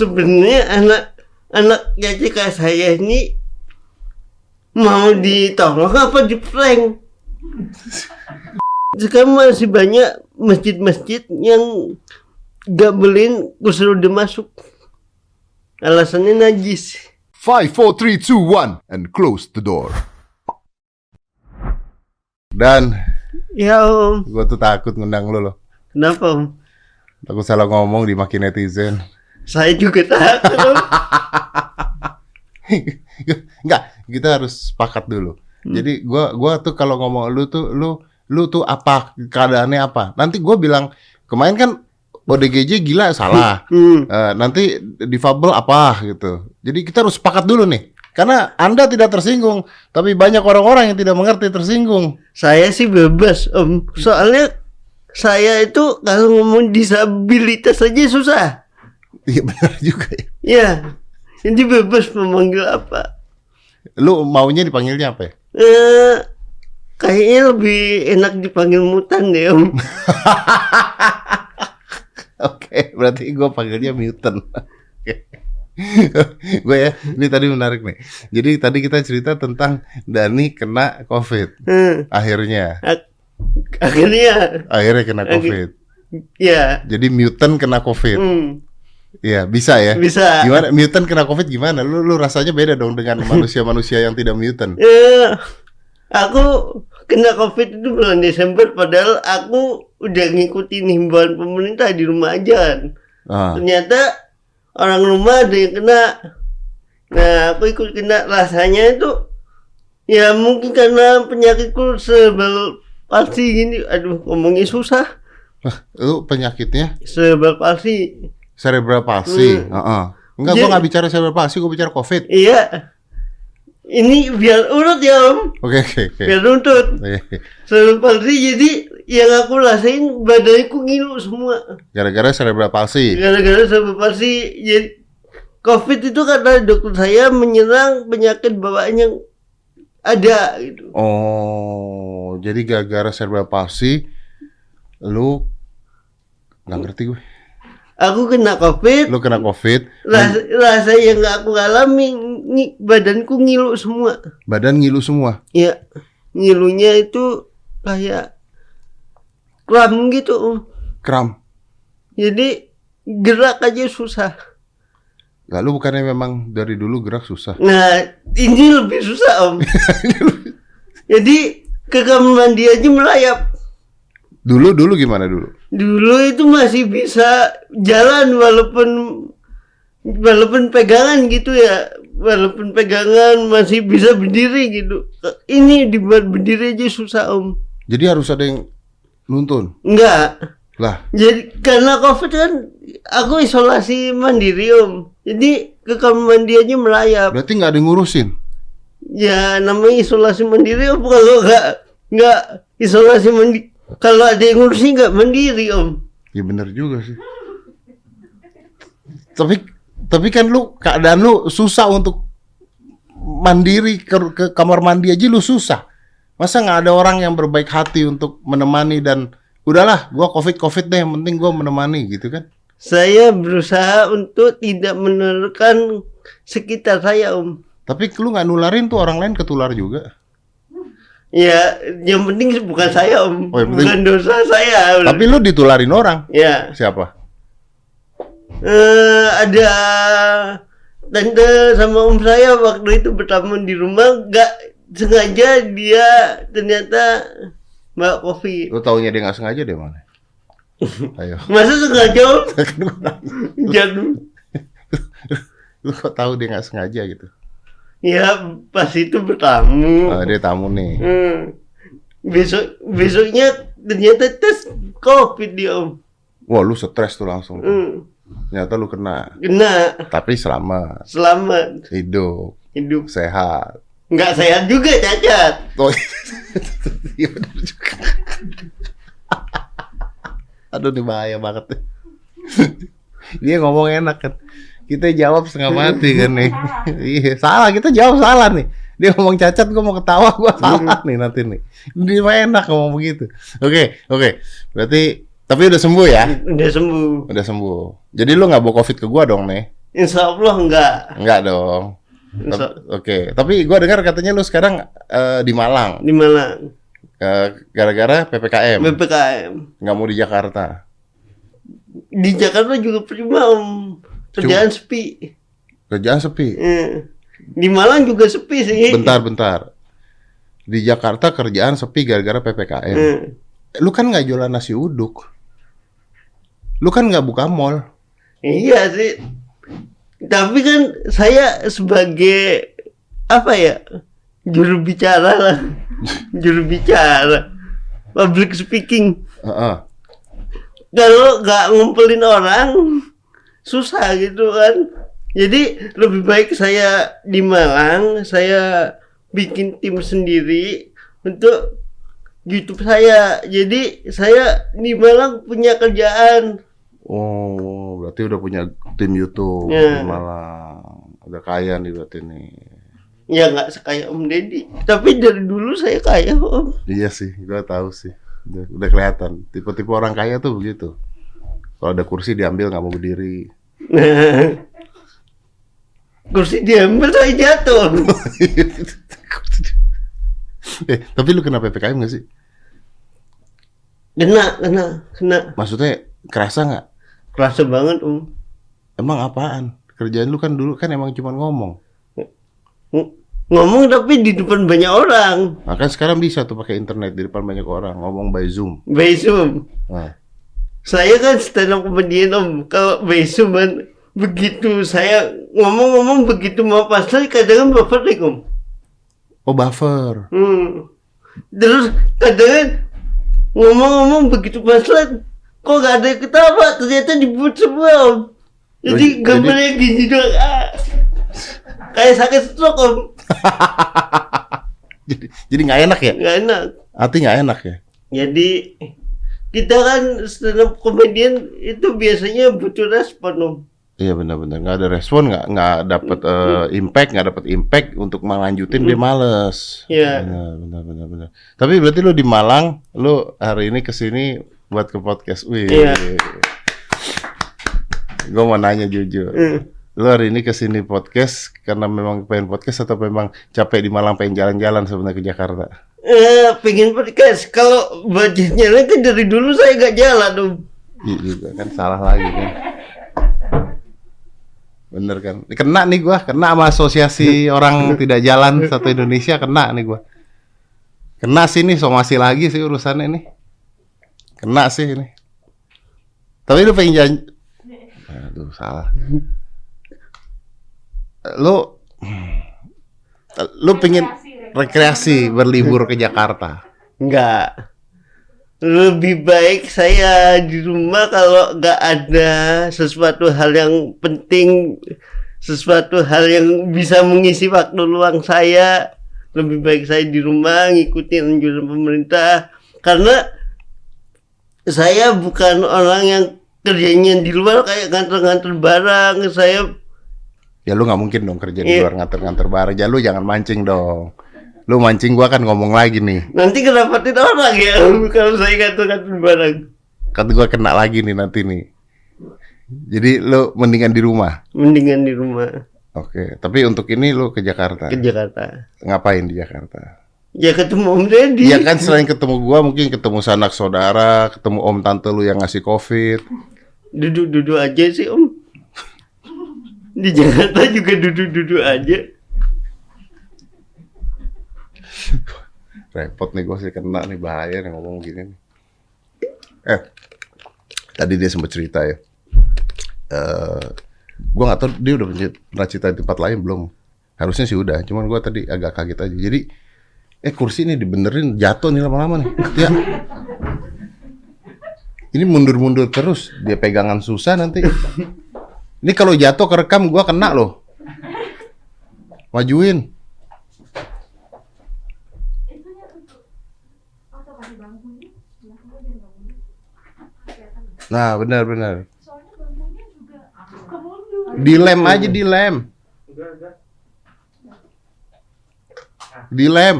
sebenarnya anak anak kayak saya ini mau ditolong apa di prank sekarang masih banyak masjid-masjid yang gak bolehin kursi masuk alasannya najis 5, 4, 3, 2, 1 and close the door. Dan ya om gue tuh takut ngundang lu loh. kenapa om Takut salah ngomong dimaki netizen. Saya juga takut Enggak, kita harus sepakat dulu. Jadi gua gua tuh kalau ngomong lu tuh lu lu tuh apa keadaannya apa? Nanti gua bilang kemarin kan ODGJ gila salah. hmm. Eh, nanti difabel apa gitu. Jadi kita harus sepakat dulu nih. Karena Anda tidak tersinggung, tapi banyak orang-orang yang tidak mengerti tersinggung. Saya sih bebas om Soalnya saya itu kalau ngomong disabilitas aja susah Iya benar juga ya. Ya Jadi bebas memanggil apa Lu maunya dipanggilnya apa ya? eh Kayaknya lebih enak dipanggil mutan deh om Oke, berarti gue panggilnya mutant. Oke. gue ya, ini tadi menarik nih. Jadi tadi kita cerita tentang Dani kena COVID. Eh, Akhirnya, ak- Akhirnya akhirnya kena. COVID. Ya Jadi mutant kena COVID. hmm, Iya, bisa ya. Bisa. Gimana mutant kena COVID gimana? Lu lu rasanya beda dong dengan manusia-manusia yang tidak mutant. Eh, Aku kena covid itu bulan Desember Padahal aku udah ngikutin himbauan pemerintah di rumah aja kan. Ah. ternyata orang rumah ada yang kena. Nah aku ikut kena. Rasanya itu ya mungkin karena penyakitku sebel palsi gini. Aduh ngomongnya susah. Lu penyakitnya? Sebel palsi cerebral palsy. Hmm. Heeh. Enggak, Jadi- gua nggak bicara cerebral palsy, gua bicara COVID. iya ini biar urut ya om Oke, oke, oke. biar runtut Oke. sebel palsi jadi yang aku rasain badanku ngilu semua Gara-gara cerebral palsy. gara-gara sebel palsi jadi covid itu kata dokter saya menyerang penyakit bawaan yang ada gitu Oh, jadi gara-gara cerebral palsy lu nggak ngerti gue. Aku kena covid Lu kena COVID, rasa, rasa yang gak aku alami ngi- badanku ngilu semua badan ngilu semua. ya ngilunya itu kayak kram gitu. Kram. jadi gerak aja susah Lalu bukannya memang dari dulu gerak susah. nah ini lebih susah om jadi ke kamar mandi aja melayap Dulu dulu gimana dulu? dulu itu masih bisa jalan walaupun walaupun pegangan gitu ya. Walaupun pegangan masih bisa berdiri gitu. Ini dibuat berdiri aja susah om. Jadi harus ada yang nuntun. enggak. Lah, jadi karena covid kan aku isolasi mandiri om. Jadi ke kamar mandi aja melayap. Berarti nggak ada yang ngurusin. ya namanya isolasi mandiri om. Kalau nggak nggak isolasi mandiri kalau ada yang ngurusin nggak mandiri om Ya bener juga sih. Tapi tapi kan lu keadaan lu susah untuk mandiri ke, ke kamar mandi aja lu susah. Masa nggak ada orang yang berbaik hati untuk menemani dan udahlah gua covid covid deh yang penting gua menemani gitu kan? saya berusaha untuk tidak menularkan sekitar saya om Tapi lu nggak nularin tuh orang lain ketular juga. Ya yang penting bukan saya om Oh, yang penting- bukan dosa saya Tapi lu ditularin orang. ya Siapa? eh, ada tante sama om saya waktu itu bertamu di rumah nggak sengaja dia ternyata mbak kopi Lu taunya dia nggak sengaja deh mana? Ayo. masa sengaja om jadul lu kok tahu dia nggak sengaja gitu? Ya pas itu bertamu Oh, dia tamu nih. Hmm. besok besoknya ternyata tes covid dia om Wah lu stres tuh langsung. Hmm. Ternyata lu kena. kena Tapi selamat, selamat hidup, hidup sehat. nggak sehat juga cacat Oh, iya benar juga. Aduh ini bahaya banget. Dia ngomong enak kan. Kita jawab setengah mati kan nih. Iya, salah kita jawab salah nih. Dia ngomong cacat, gua mau ketawa, gua salah nih nanti nih. Dia mah enak ngomong begitu. Oke, oke. Berarti tapi udah sembuh ya? udah sembuh Udah sembuh. Jadi lu nggak bawa covid ke gua dong nih? Insya Allah enggak. Enggak dong. Insya- Oke, tapi gua dengar katanya lu sekarang eh, di Malang Di Malang. Eh, gara-gara PPKM, BPKM. nggak mau di Jakarta. Di Jakarta juga prima om. Kerjaan sepi. Kerjaan sepi. Eh. Di Malang juga sepi sih. Bentar, bentar. Di Jakarta kerjaan sepi gara-gara PPKM. Eh. Lu kan nggak jualan nasi uduk. Lu kan nggak buka mall. Iya sih. Tapi kan saya sebagai apa ya? Juru bicara lah. Juru bicara. Public speaking. Heeh. Kalau nggak ngumpulin orang susah gitu kan. Jadi lebih baik saya di Malang, saya bikin tim sendiri untuk YouTube saya. Jadi saya di Malang punya kerjaan. Oh, berarti udah punya tim YouTube Ya. di Malang. Udah kaya nih berarti nih. Ya nggak sekaya Om Deddy. Tapi dari dulu saya kaya Om. Iya sih, gua tahu sih. Udah, udah kelihatan. Tipe-tipe orang kaya tuh begitu. Kalau ada kursi diambil nggak mau berdiri. Kursi diambil saya jatuh. eh, tapi lu kena PPKM gak sih? Kena, kena, kena. Maksudnya kerasa nggak? Kerasa banget Om. Emang apaan? Kerjaan lu kan dulu kan emang cuma ngomong. Ng- Ngomong tapi di depan banyak orang. Nah, kan sekarang bisa tuh pakai internet di depan banyak orang ngomong by Zoom. By Zoom. Nah, Saya kan stand up comedian Om. Kalau by Zoom kan begitu saya ngomong-ngomong begitu mau pasal kadang baper deh Om. oh buffer. Hmm. Terus kadang ngomong-ngomong begitu pasal kok gak ada yang ketawa ternyata dibuat semua Om. Jadi Jadi- gambarnya gini doang. Ah. Kayak sakit stroke Om. jadi jadi nggak enak ya? Gak enak. Hati nggak enak ya? Jadi kita kan stand up comedian itu biasanya butuh respon Om. Iya benar-benar nggak ada respon nggak nggak dapat eh, impact nggak dapat impact untuk melanjutin dia males. Iya. Benar benar benar benar. Tapi berarti lu di Malang, lu hari ini ke sini buat ke podcast. Wih. Iya. Gue mau nanya jujur. Hmm. Lu hari ini ke sini podcast karena memang pengen podcast atau memang capek di Malang pengen jalan-jalan sebenarnya ke Jakarta? Eh, pengen podcast. Kalau budgetnya kan dari dulu saya gak jalan Om. Iya juga kan salah lagi kan. Bener kan? Kena nih gua, kena sama asosiasi orang tidak jalan satu Indonesia kena nih gua. Kena sih nih, somasi lagi sih urusannya nih. Kena sih ini. Tapi lu pengen jalan Aduh, salah. Lu lu pengen rekreasi berlibur ke Jakarta. Enggak. Lebih baik saya di rumah kalau nggak ada sesuatu hal yang penting, sesuatu hal yang bisa mengisi waktu luang saya. Lebih baik saya di rumah ngikutin anjuran pemerintah karena saya bukan orang yang kerjanya di luar kayak nganter-nganter barang. Saya Ya lu nggak mungkin dong kerja di Iya. luar nganter-nganter barang. Ya lu jangan mancing dong. Lu mancing gua kan ngomong lagi nih. nanti kedapatin orang ya kalau saya nganter-nganter barang. Kan gua kena lagi nih nanti nih. Jadi lu mendingan di rumah. Mendingan di rumah Oke, tapi untuk ini lu ke Jakarta. ke Jakarta. Ngapain di Jakarta? Ya ketemu Om Deddy. Iya kan selain ketemu gua mungkin ketemu sanak saudara, ketemu om tante lu yang ngasih covid. Duduk-duduk aja sih Om. Di Jakarta juga duduk-duduk aja. Repot nih gua sih kena nih bahaya nih ngomong gini nih. Eh, tadi dia sempat cerita ya. Eh, gua nggak tahu dia udah pernah- cerita di tempat lain belum. Harusnya sih udah, cuman gua tadi agak kaget aja. Jadi, eh kursi ini dibenerin jatuh nih lama-lama nih. Ya. Ini mundur-mundur terus, dia pegangan susah nanti. Ini kalau jatuh kerekam gua kena loh. Majuin. Nah, benar-benar. Dilem aja dilem. Dilem.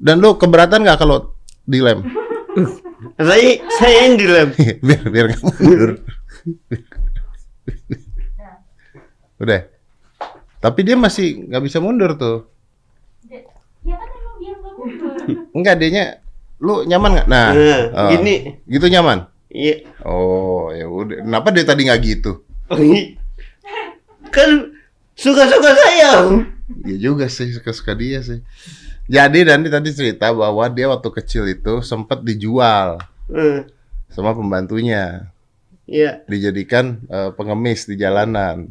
Dan lu keberatan nggak kalau dilem? Saya saya yang dilem. biar biar nggak mundur. Udah. Tapi dia masih nggak bisa mundur tuh. Ya kan. Enggak, dianya lu nyaman nggak? Nah, Nah, oh. gini. Gitu nyaman? Iya. Oh, ya udah. Kenapa dia tadi nggak gitu? kan suka-suka saya. Ya juga sih, suka-suka dia sih. Jadi Dandi tadi cerita bahwa dia waktu kecil itu sempat dijual Eh, sama pembantunya, Iya, dijadikan eh, pengemis di jalanan.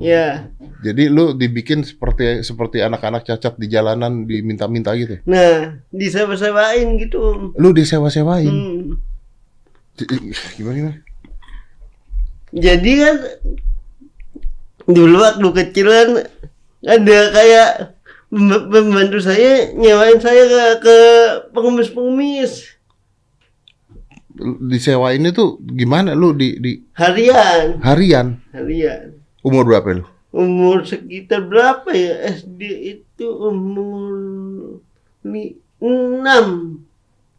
Iya. Jadi lu dibikin seperti seperti anak-anak cacat di jalanan diminta-minta gitu. Nah, disewa-sewain gitu. Lu disewa-sewain. Hmm. Gimana gimana? Jadi kan dulu waktu kecil kan ada kayak pembantu saya nyewain saya ke, ke pengemis-pengemis Disewain itu gimana lu di di harian, harian? harian. Umur berapa lu? Umur sekitar berapa ya SD itu umur li, enam,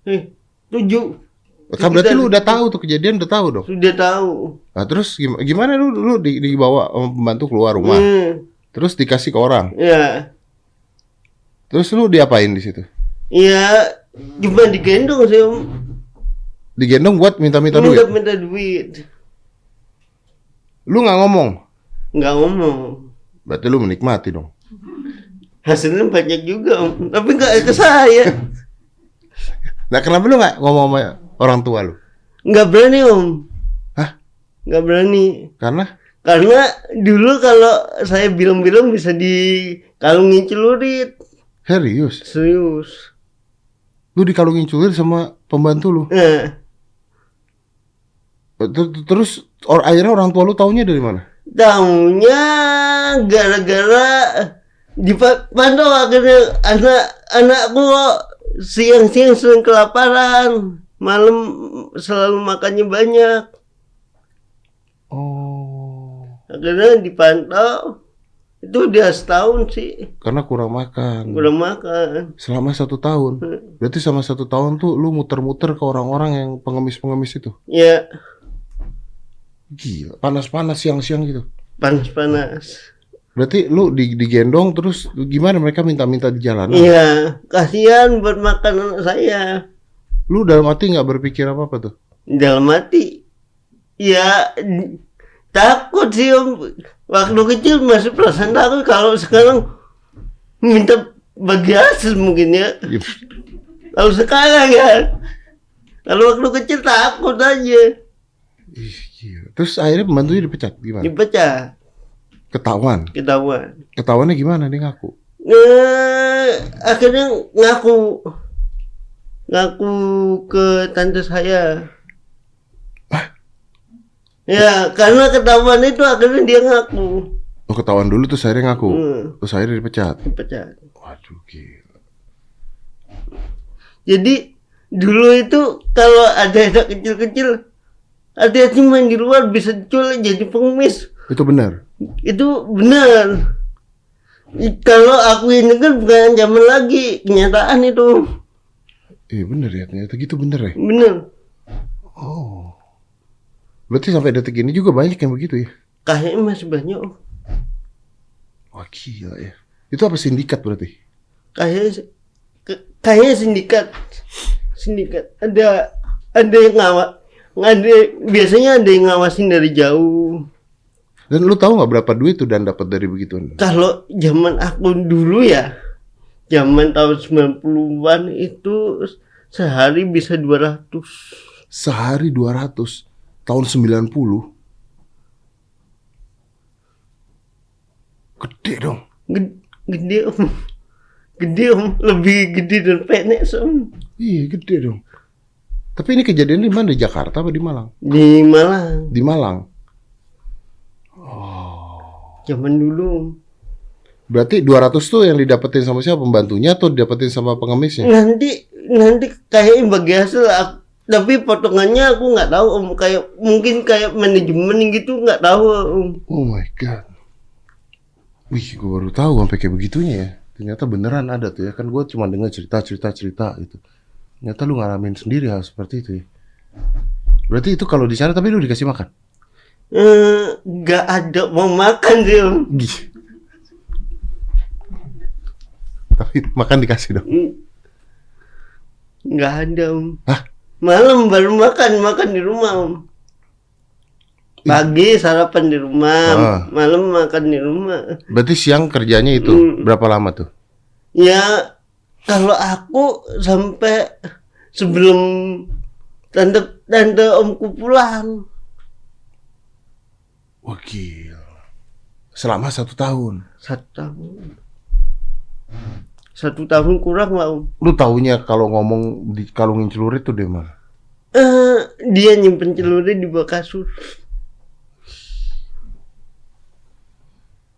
eh tujuh. Kan berarti lu udah tahu tuh kejadian udah tahu dong. Sudah tahu. Nah, terus gimana, gimana lu lu di, dibawa pembantu keluar rumah? Hmm, Terus dikasih ke orang. ya, Terus lu diapain di situ? ya cuma digendong sih om. Digendong buat minta-minta duit. Minta minta duit. Lu nggak ngomong. Nggak ngomong. Berarti lu menikmati dong. Hasilnya banyak juga om. Tapi nggak ke saya. Nah, kenapa lu nggak ngomong sama orang tua lu? Nggak berani om. Hah? Nggak berani. Karena Karena dulu kalau saya bilang-bilang bisa dikalungin celurit. serius. Serius. Lu dikalungin celurit sama pembantu lu. Ter- Terus or, akhirnya orang tua lu taunya dari mana? Tahunya gara-gara dipantau akhirnya anak anakku kok siang-siang sering kelaparan. Malam selalu makannya banyak. Oh. Akhirnya dipantau. Itu udah setahun sih. Karena kurang makan. Kurang makan. Selama satu tahun. Berarti sama satu tahun tuh lu muter-muter ke orang-orang yang pengemis-pengemis itu. Ya, Gila, panas-panas siang-siang gitu. panas-panas. Berarti lu di- digendong terus gimana mereka minta-minta di jalanan? Iya, kasihan buat makan anak saya. Lu dalam hati nggak berpikir apa-apa tuh? Dalam hati, ya takut sih om. Waktu kecil masih perasaan takut. Kalau sekarang minta bagi hasil mungkin ya. Ya, Kalau sekarang ya, kalau waktu kecil takut aja. ih. Terus akhirnya pembantunya dipecat gimana? Dipecah, Ketahuan. ketahuan. Ketahuannya gimana dia ngaku? Eh, akhirnya ngaku ngaku ke tante saya. Ya, karena ketahuan itu akhirnya dia ngaku. Oh ketahuan dulu terus akhirnya ngaku. Hmm. Terus akhirnya dipecat. Dipecat. Waduh gila. Jadi dulu itu kalau ada anak kecil-kecil hati-hati main di luar bisa diculik jadi pengemis. Itu benar. Itu benar. Kalau aku ini kan bukan zaman lagi kenyataan itu Iya benar ya ternyata gitu bener ya. benar. Oh. Berarti sampai detik ini juga banyak yang begitu ya? Kayaknya masih banyak. Om. Wah gila ya. Itu apa sindikat berarti? kayaknya kayaknya sindikat sindikat ada ada yang ngawak ada biasanya ada yang ngawasin dari jauh. Dan lu tahu nggak berapa duit tuh dan dapat dari begituan? kalau zaman aku dulu ya zaman tahun 90-an itu sehari bisa 200 Sehari 200 tahun 90 Gede dong. gede, gede om. Gede om. Lebih gede dari PNS om. Iya gede dong. Tapi ini kejadian di mana? Di Jakarta apa di Malang? di Malang Di Malang. zaman dulu. Berarti 200 tuh yang didapetin sama siapa? Pembantunya atau didapetin sama pengemisnya? nanti nanti kayaknya bagi hasil aku, tapi potongannya aku nggak tahu om kayak mungkin kayak manajemen gitu nggak tahu om Oh my god. Wih, gue baru tahu sampai kayak begitunya ya. Ternyata beneran ada tuh ya. Kan gue cuma dengar cerita-cerita-cerita gitu. Ternyata lu ngalamin sendiri hal seperti itu ya. Berarti itu kalau di sana tapi lu dikasih makan? Eh, nggak ada mau makan sih. Tapi makan dikasih dong. Hmm. Nggak ada om. Hah? Malam baru makan, makan di rumah om. Pagi sarapan di rumah, Ah. malam makan di rumah. Berarti siang kerjanya itu Hmm. berapa lama tuh? Ya kalau aku sampai sebelum tante tante omku pulang. Wah gila. Selama satu tahun. Satu tahun. Satu tahun kurang lah om. Lu taunya kalau ngomong di kalungin celurit tuh dia mana? Eh, dia nyimpen celurit di bawah kasur.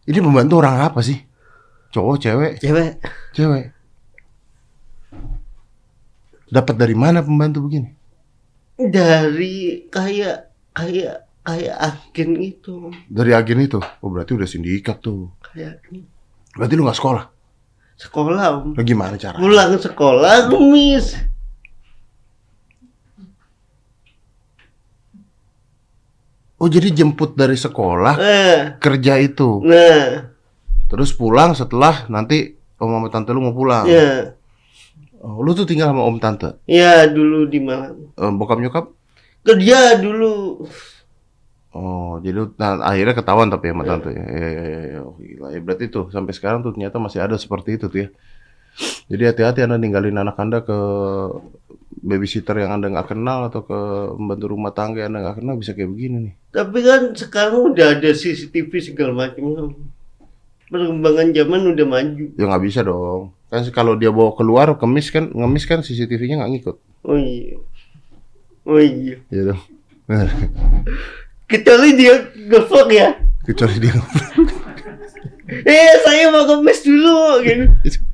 Ini pembantu orang apa sih? Cowok, cewek, Cewek. cewek. Dapat dari mana pembantu begini? Dari kayak kayak kayak agen itu. Dari agen itu. Oh berarti udah sindikat tuh. Kayak Berarti lu nggak sekolah? sekolah om. Lah gimana cara? Pulang sekolah ngemis. Oh jadi jemput dari sekolah Eh, kerja itu. nah, Terus pulang setelah nanti om sama tante lu mau pulang. ya, Oh, lu tuh tinggal sama om tante. ya dulu di Malang. Eh, bokap nyokap? Kerja dulu. Oh, jadi lu- nah, akhirnya ketahuan tapi sama tante ya. Ya, ya, ya, ya. Oh, gila. Ya, berarti tuh sampai sekarang tuh ternyata masih ada seperti itu tuh ya. Jadi hati-hati Anda ninggalin anak Anda ke babysitter yang Anda nggak kenal atau ke pembantu rumah tangga yang Anda nggak kenal bisa kayak begini nih. Tapi kan sekarang udah ada CCTV segala macam. Perkembangan zaman udah maju. Ya nggak bisa dong. Kan kalau dia bawa keluar kemis kan ngemis kan CCTV-nya nggak ngikut. Oh iya. Oh iya. Ya dong. Kecuali dia ngevlog ya. Kecuali dia Eh saya mau kemes dulu gitu.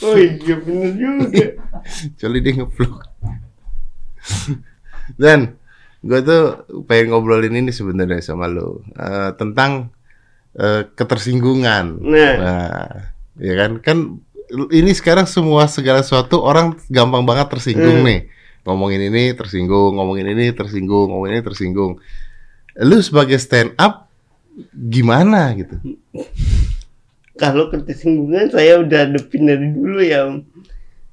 Oh iya bener juga. Kecuali dia ngevlog. Dan gue tuh pengen ngobrolin ini sebenarnya sama lo Eh, tentang eh, ketersinggungan. Nah. Nah, ya kan kan ini sekarang semua segala sesuatu orang gampang banget tersinggung Hmm. nih. Ngomongin ini tersinggung, ngomongin ini tersinggung, ngomongin ini tersinggung. Lu sebagai stand up gimana gitu? Kalau ketersinggungan saya udah hadepin dari dulu ya.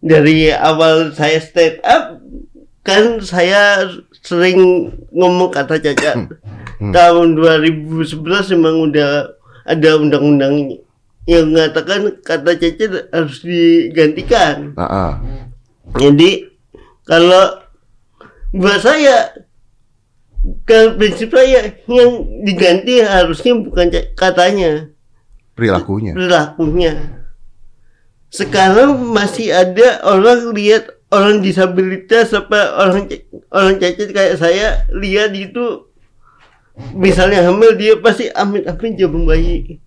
Dari awal saya stand up kan saya sering ngomong kata cacat. Hmm. Tahun 2011 memang udah ada undang-undang yang mengatakan kata cacat harus digantikan. Nah, ah. Jadi kalau buat saya kalau prinsip saya yang diganti harusnya bukan katanya perilakunya. perilakunya. Sekarang masih ada orang lihat orang disabilitas apa orang orang cacat kayak saya lihat itu misalnya hamil dia pasti amit amit jabung bayi.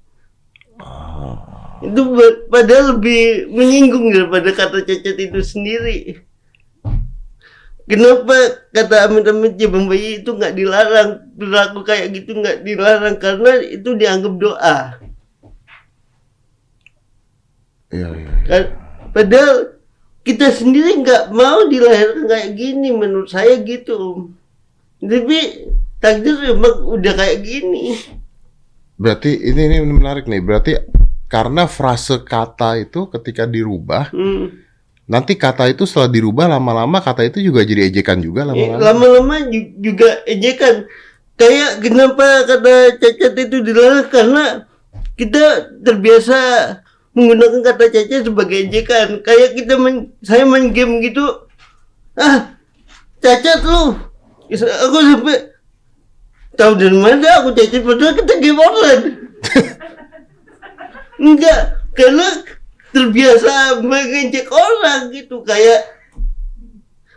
Itu ba- padahal lebih menyinggung daripada kata cacat itu sendiri. Kenapa kata amit-amit jabang bayi itu nggak dilarang perilaku kayak gitu nggak dilarang karena itu dianggap doa. Iya, iya. Kan, padahal kita sendiri nggak mau dilahirkan kayak gini menurut saya gitu Om. Tapi takdir emang udah kayak gini. Berarti ini ini menarik nih. Berarti karena frase kata itu ketika dirubah, Hmm. nanti kata itu setelah dirubah lama-lama kata itu juga jadi ejekan juga Eh, lama-lama. Lama-lama ju- juga ejekan. Kayak kenapa kata cacat itu dilarang karena kita terbiasa menggunakan kata cacat sebagai ejekan. Kayak kita main, saya main game gitu, ah cacat lu. Aku sampai tahu dari mana aku cacat padahal kita game online. Enggak, karena terbiasa mengejek orang gitu kayak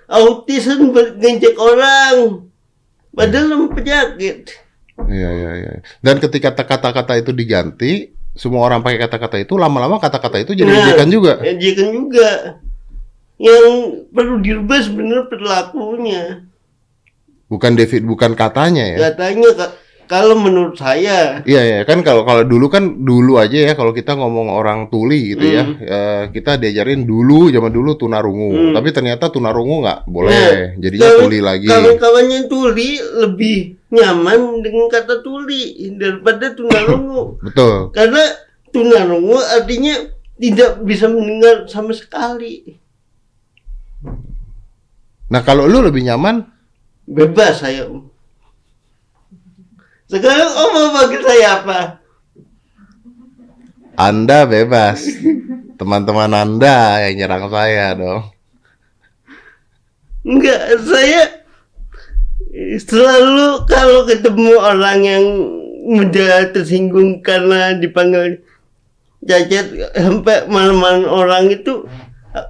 autism mengejek orang padahal nama penyakit Iya, iya, iya. Dan ketika kata-kata itu diganti, semua orang pakai kata-kata itu, lama-lama kata-kata itu jadi Nah, ejekan juga. ejekan juga yang perlu dirubah sebenarnya perilakunya Bukan David, bukan katanya ya. katanya kalau menurut saya. Iya ya kan kalau kalau dulu kan dulu aja ya kalau kita ngomong orang tuli gitu ya Hmm. eh, kita diajarin dulu zaman dulu tunarungu. Hmm. tapi ternyata tunarungu nggak Nah, boleh jadinya kawan- tuli lagi. kawan-kawannya tuli lebih nyaman dengan kata tuli daripada tunarungu. Betul. Karena tunarungu artinya tidak bisa mendengar sama sekali. Nah kalau lu lebih nyaman bebas saya om sekarang om mau panggil saya apa? Anda bebas. Teman-teman anda yang nyerang saya dong. Enggak saya selalu kalau ketemu orang yang mudah tersinggung karena dipanggil cacat sampai malam-malam orang itu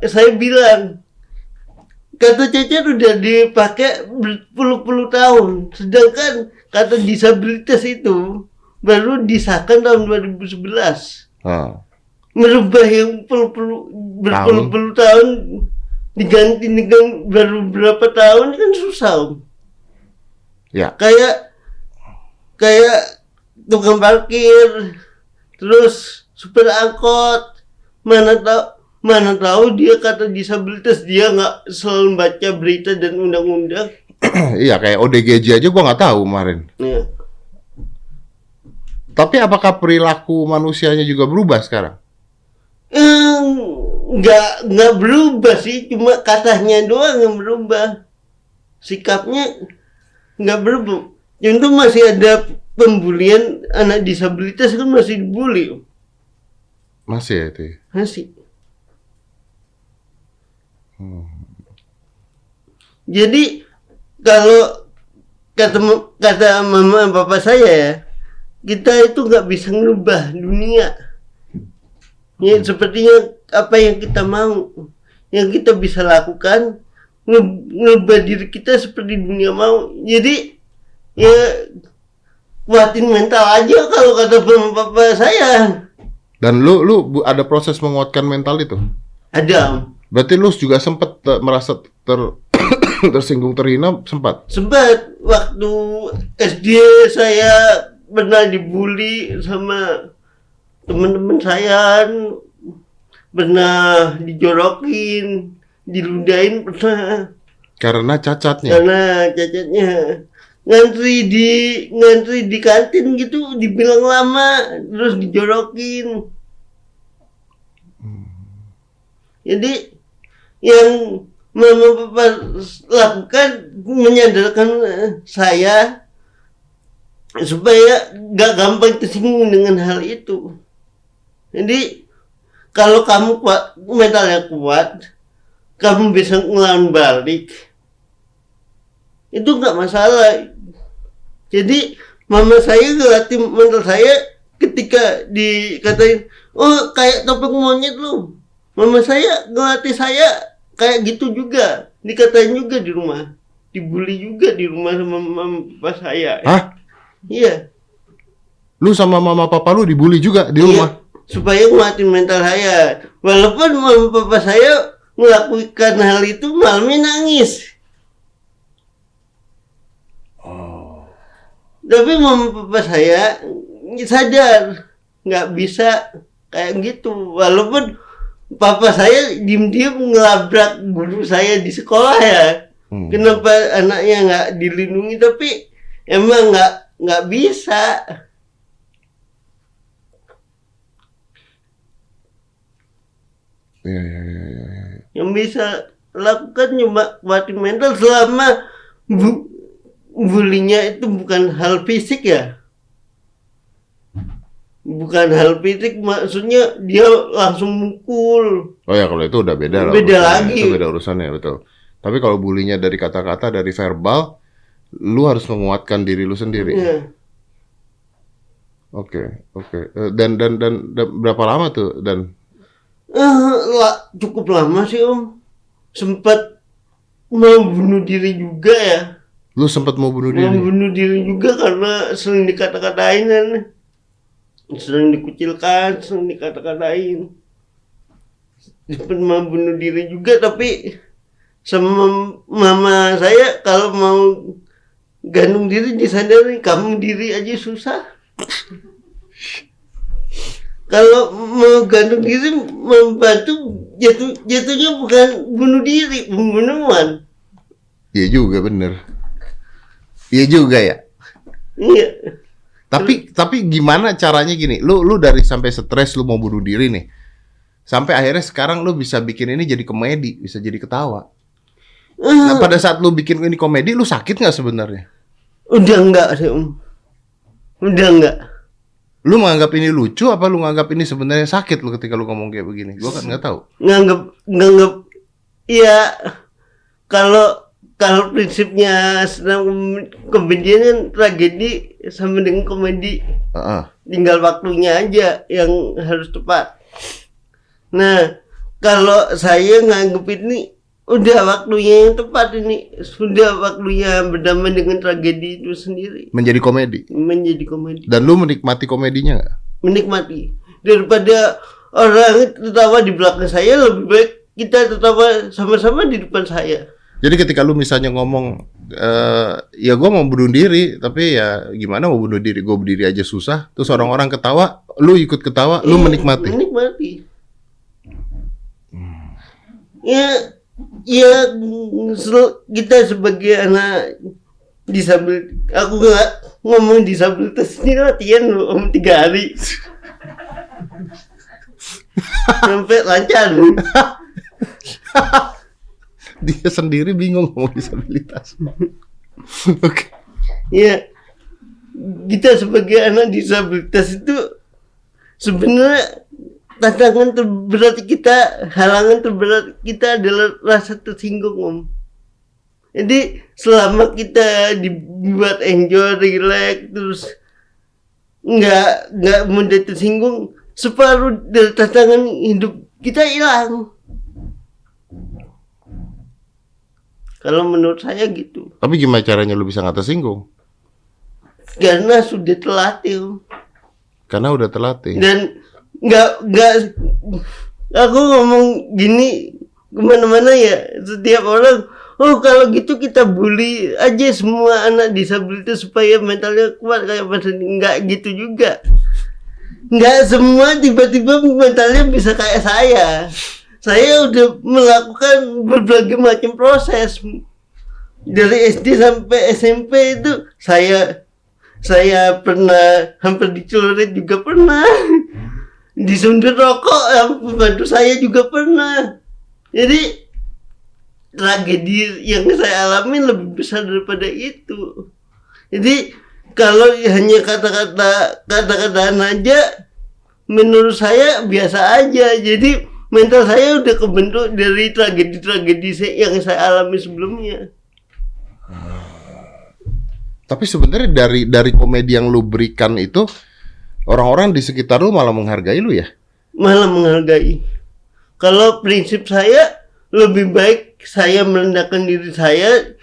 saya bilang kata cacat udah dipakai berpuluh-puluh tahun. Sedangkan kata disabilitas itu baru disahkan tahun 2011 Nah, merubah yang puluh-puluh berpuluh-puluh tahun diganti dengan baru berapa tahun kan susah Om. ya. Kayak kayak tukang parkir terus supir angkot mana tahu mana tahu dia kata disabilitas dia nggak selalu baca berita dan undang-undang. Iya kayak ODGJ aja gua nggak tahu kemarin. Ya. tapi apakah perilaku manusianya juga berubah sekarang? Nggak nggak berubah sih cuma katanya doang yang berubah. Sikapnya nggak berubah. Contoh masih ada pembulian anak disabilitas kan masih dibully. Masih ya itu ya? Jadi kalau kata kata mama papa saya ya kita itu nggak bisa ngerubah dunia. Ya sepertinya apa yang kita mau yang kita bisa lakukan nge- ngerubah diri kita seperti dunia mau. Jadi ya kuatin mental aja kalau kata mama papa saya. Dan lu lu ada proses menguatkan mental itu? Ada. Berarti lu juga sempat eh, merasa ter tersinggung terhina sempat? Sempat. Waktu SD saya pernah dibully sama teman-teman saya pernah dijorokin diludahin pernah. Karena cacatnya? Karena cacatnya. Ngantri di ngantri di kantin gitu dibilang lama terus dijorokin. Jadi yang mama papa lakukan menyadarkan eh, saya supaya gak gampang tersinggung dengan hal itu. Jadi kalau kamu kuat mentalnya kuat kamu bisa ngelawan balik itu nggak masalah. Jadi mama saya ngelatih mental saya ketika dikatain oh kayak topeng monyet lu. Mama saya ngelatih saya kayak gitu juga. Dikatain juga di rumah. Dibully juga di rumah sama mama papa saya. Hah? Iya. Lu sama mama papa lu dibully juga di Iya, rumah? Supaya nguatin mental saya. Walaupun mama papa saya melakukan hal itu malamnya nangis. Tapi mama papa saya sadar. Nggak bisa kayak gitu. Walaupun papa saya diem-diem ngelabrak guru saya di sekolah ya Hmm. kenapa anaknya nggak dilindungi tapi emang nggak nggak bisa iya, iya, iya, iya. yang bisa lakukan cuma kuatin mental selama bu bulinya itu bukan hal fisik ya bukan hal fisik maksudnya dia langsung mukul Oh ya kalau itu udah beda lah. Beda urusannya. lagi. Itu beda urusannya betul. Tapi kalau bulinya dari kata-kata dari verbal, lu harus menguatkan diri lu sendiri. ya. Oke, oke. Eh, Dan, dan dan dan berapa lama tuh dan Eh, la- cukup lama sih om sempat mau bunuh diri juga ya lu sempat mau bunuh mau diri? bunuh diri juga karena sering dikata-katain kan sering dikucilkan sering dikata-katain sempat mau bunuh diri juga tapi sama mama saya kalau mau gantung diri disadari kamu diri aja susah kalau mau gantung diri membantu jatuh jatuhnya bukan bunuh diri pembunuhan Iya juga bener. Iya juga ya. iya Tapi tapi gimana caranya gini? Lu lu dari sampai stres lu mau bunuh diri nih. Sampai akhirnya sekarang lu bisa bikin ini jadi komedi, bisa jadi ketawa. Nah, pada saat lu bikin ini komedi, lu sakit nggak sebenarnya? udah enggak sih om udah enggak Lu menganggap ini lucu apa lu menganggap ini sebenarnya sakit lu ketika lu ngomong kayak begini? Gua kan nggak tahu. nganggep nganggep ya kalau kalau prinsipnya senang komedian kan tragedi sama dengan komedi. Heeh. tinggal waktunya aja yang harus tepat. Nah kalau saya nganggep ini udah waktunya yang tepat ini. Sudah waktunya berdamai dengan tragedi itu sendiri. Menjadi komedi. menjadi komedi. Dan lu menikmati komedinya nggak? menikmati. Daripada orang tertawa di belakang saya lebih baik kita tertawa sama-sama di depan saya Jadi ketika lu misalnya ngomong, eh ya gua mau bunuh diri, tapi ya gimana mau bunuh diri? Gue berdiri aja susah. Terus orang-orang ketawa, lu ikut ketawa, lu Iya, menikmati. menikmati ya ya sel- kita sebagai anak disabilitas aku nggak ngomong disabilitas ini latihan om tiga hari sampai lancar Dia sendiri bingung ngomong disabilitas. Oke. ya kita sebagai anak disabilitas itu sebenarnya tantangan terberat kita halangan terberat kita adalah rasa tersinggung om jadi selama kita dibuat enjoy relax terus nggak nggak mudah tersinggung separuh dari tantangan hidup kita hilang kalau menurut saya gitu Tapi gimana caranya lu bisa nggak tersinggung? karena sudah terlatih. Karena udah terlatih. dan nggak nggak aku ngomong gini ke mana-mana ya setiap orang oh kalau gitu kita bully aja semua anak disabilitas supaya mentalnya kuat kayak Mas Andi." nggak gitu juga nggak semua tiba-tiba mentalnya bisa kayak saya saya udah melakukan berbagai macam proses. Dari SD sampai SMP itu saya saya pernah hampir dicelurit juga pernah. Disundir rokok yang saya juga pernah. Jadi tragedi yang saya alami lebih besar daripada itu. Jadi kalau hanya kata-kata kata-kataan aja menurut saya biasa aja. Jadi mental saya udah kebentuk dari tragedi-tragedi yang saya alami sebelumnya Tapi sebenarnya dari dari komedi yang lu berikan itu orang-orang di sekitar lu malah menghargai lu ya. malah menghargai. Kalau prinsip saya lebih baik saya merendahkan diri saya,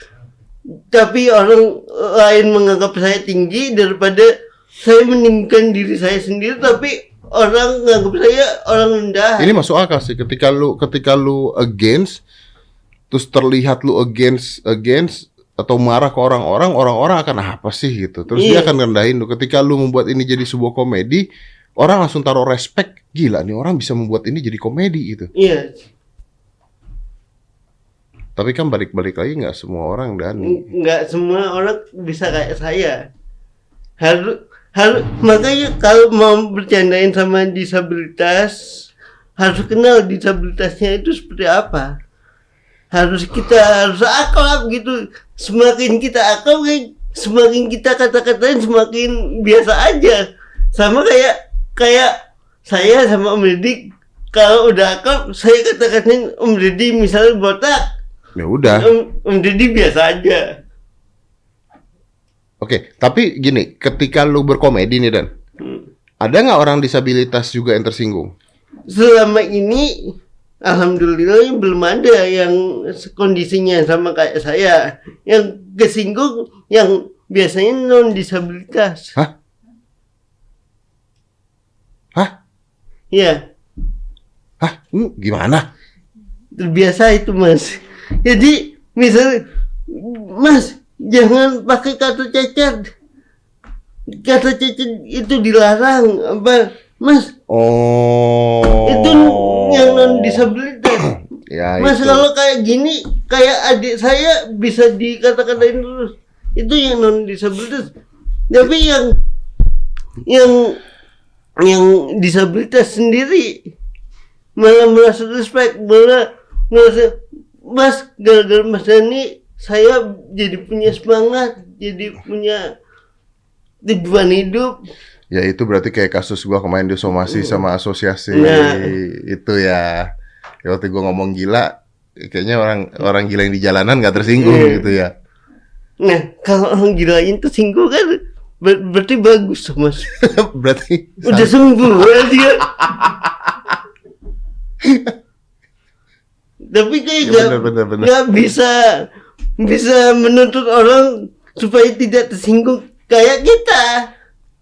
tapi orang lain menganggap saya tinggi daripada saya meninggikan diri saya sendiri, tapi orang menganggap saya orang rendah. Ini masuk akal sih ketika lu ketika lu against terus terlihat lu against against atau marah ke orang-orang, orang-orang akan "Ah, apa sih gitu. Terus dia Iya. akan rendahin lu. Ketika lu membuat ini jadi sebuah komedi, orang langsung taruh respect. Gila nih orang bisa membuat ini jadi komedi gitu. Iya, Tapi kan balik-balik lagi nggak semua orang Dani. nggak semua orang bisa kayak saya. Harus harus makanya kalau mau bercandain sama disabilitas harus kenal disabilitasnya itu seperti apa. Harus kita harus akrab gitu. Semakin kita akrab, semakin kita kata-katain semakin biasa aja. Sama kayak kayak saya sama Om Deddy kalau udah akrab saya kata-katain Om Deddy misalnya botak Ya udah. Om, Om Deddy biasa aja. Oke, tapi gini, ketika lu berkomedi nih Dan, Hmm. ada nggak orang disabilitas juga yang tersinggung? Selama ini, alhamdulillah belum ada yang kondisinya sama kayak saya. Yang kesinggung yang biasanya non disabilitas. Hah? Hah? Ya, Hah? Hmm, gimana? terbiasa itu mas. Jadi misal, mas jangan pakai kata cacat. Kata cacat itu dilarang apa mas? Oh. itu yang non disabilitas. Ya mas itu. kalau kayak gini kayak adik saya bisa dikata-katain terus. Itu yang non disabilitas. Tapi yang yang yang disabilitas sendiri malah merasa respect malah merasa mas gara-gara mas Dani saya jadi punya semangat jadi punya tujuan hidup Ya itu berarti kayak kasus gua kemarin disomasi sama asosiasi Nah. itu ya. ya. Waktu gua ngomong gila, kayaknya orang orang gila yang di jalanan nggak tersinggung Iya. gitu ya. nah kalau orang gilain tersinggung kan ber- berarti bagus mas berarti udah sembuh ya dia tapi kayak Ya, gak, bener, bener, bener. gak bisa bisa menuntut orang supaya tidak tersinggung kayak kita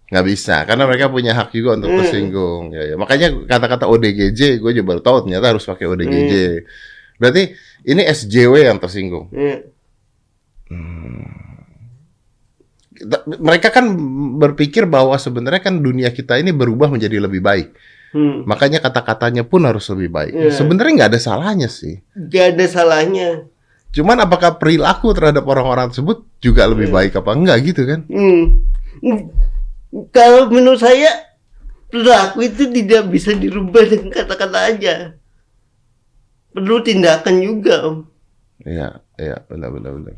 nggak bisa karena mereka punya hak juga untuk Hmm. tersinggung. Ya, ya. Makanya kata-kata ODGJ gue juga baru tahu ternyata harus pakai ODGJ. Hmm. Berarti ini SJW yang tersinggung. Ya. Kita- Mereka kan berpikir bahwa sebenarnya kan dunia kita ini berubah menjadi lebih baik. Hmm. Makanya kata-katanya pun harus lebih baik. Iya. Sebenarnya nggak ada salahnya sih. gak ada salahnya Cuman apakah perilaku terhadap orang-orang tersebut juga lebih Iya. baik apa enggak gitu kan? Hmm. Kalau menurut saya perilaku itu tidak bisa dirubah dengan kata-kata aja. Perlu tindakan juga, Om. Iya, iya, benar benar benar.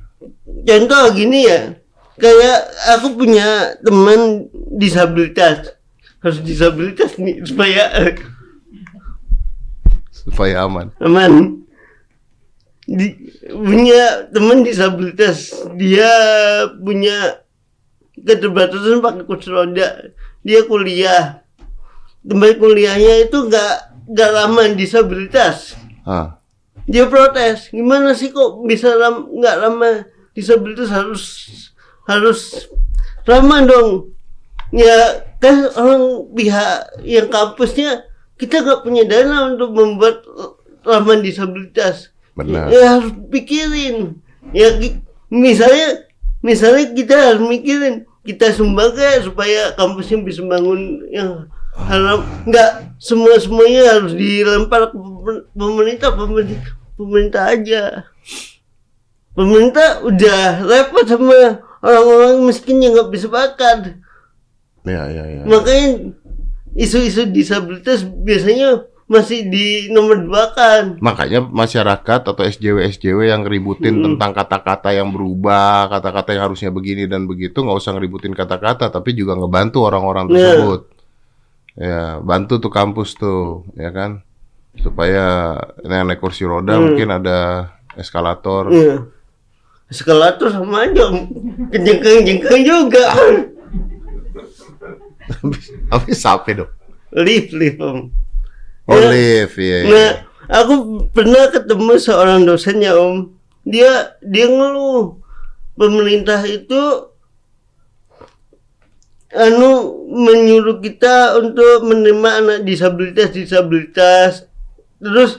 Contoh gini ya, kayak aku punya teman disabilitas, harus disabilitas nih supaya Supaya aman. aman. Di, punya teman disabilitas, dia punya keterbatasan pakai kursi roda, dia kuliah. Tempat kuliahnya itu nggak nggak ramah disabilitas. Ah, Dia protes, gimana sih kok bisa ram, nggak ramah disabilitas harus harus ramah dong. Ya kan orang pihak yang kampusnya kita nggak punya dana untuk membuat ramah disabilitas. Benar. Ya harus pikirin. Ya misalnya misalnya kita harus mikirin kita sumbang kayak supaya kampusnya bisa bangun yang harap nggak semua semuanya harus dilempar ke pemer- pemerintah pemerintah pemerintah aja pemerintah udah repot sama orang-orang miskin yang nggak bisa makan iya iya iya. makanya isu-isu disabilitas biasanya masih di nomor dua kan Makanya masyarakat atau SJW SJW yang ributin Hmm. tentang kata-kata yang berubah, kata-kata yang harusnya begini dan begitu, nggak usah ngeributin kata-kata, tapi juga ngebantu orang-orang Nah. tersebut. Ya, bantu tuh kampus tuh, ya kan, supaya yang naik kursi roda Hmm. mungkin ada eskalator. Iya. Eskalator sama aja. Kejengkang-jengkang juga. Tapi sampai dong. Lift, lift, Om. Oh, Ya. iya. Nah, aku pernah ketemu seorang dosen ya, Om. Dia dia ngeluh pemerintah itu anu menyuruh kita untuk menerima anak disabilitas disabilitas terus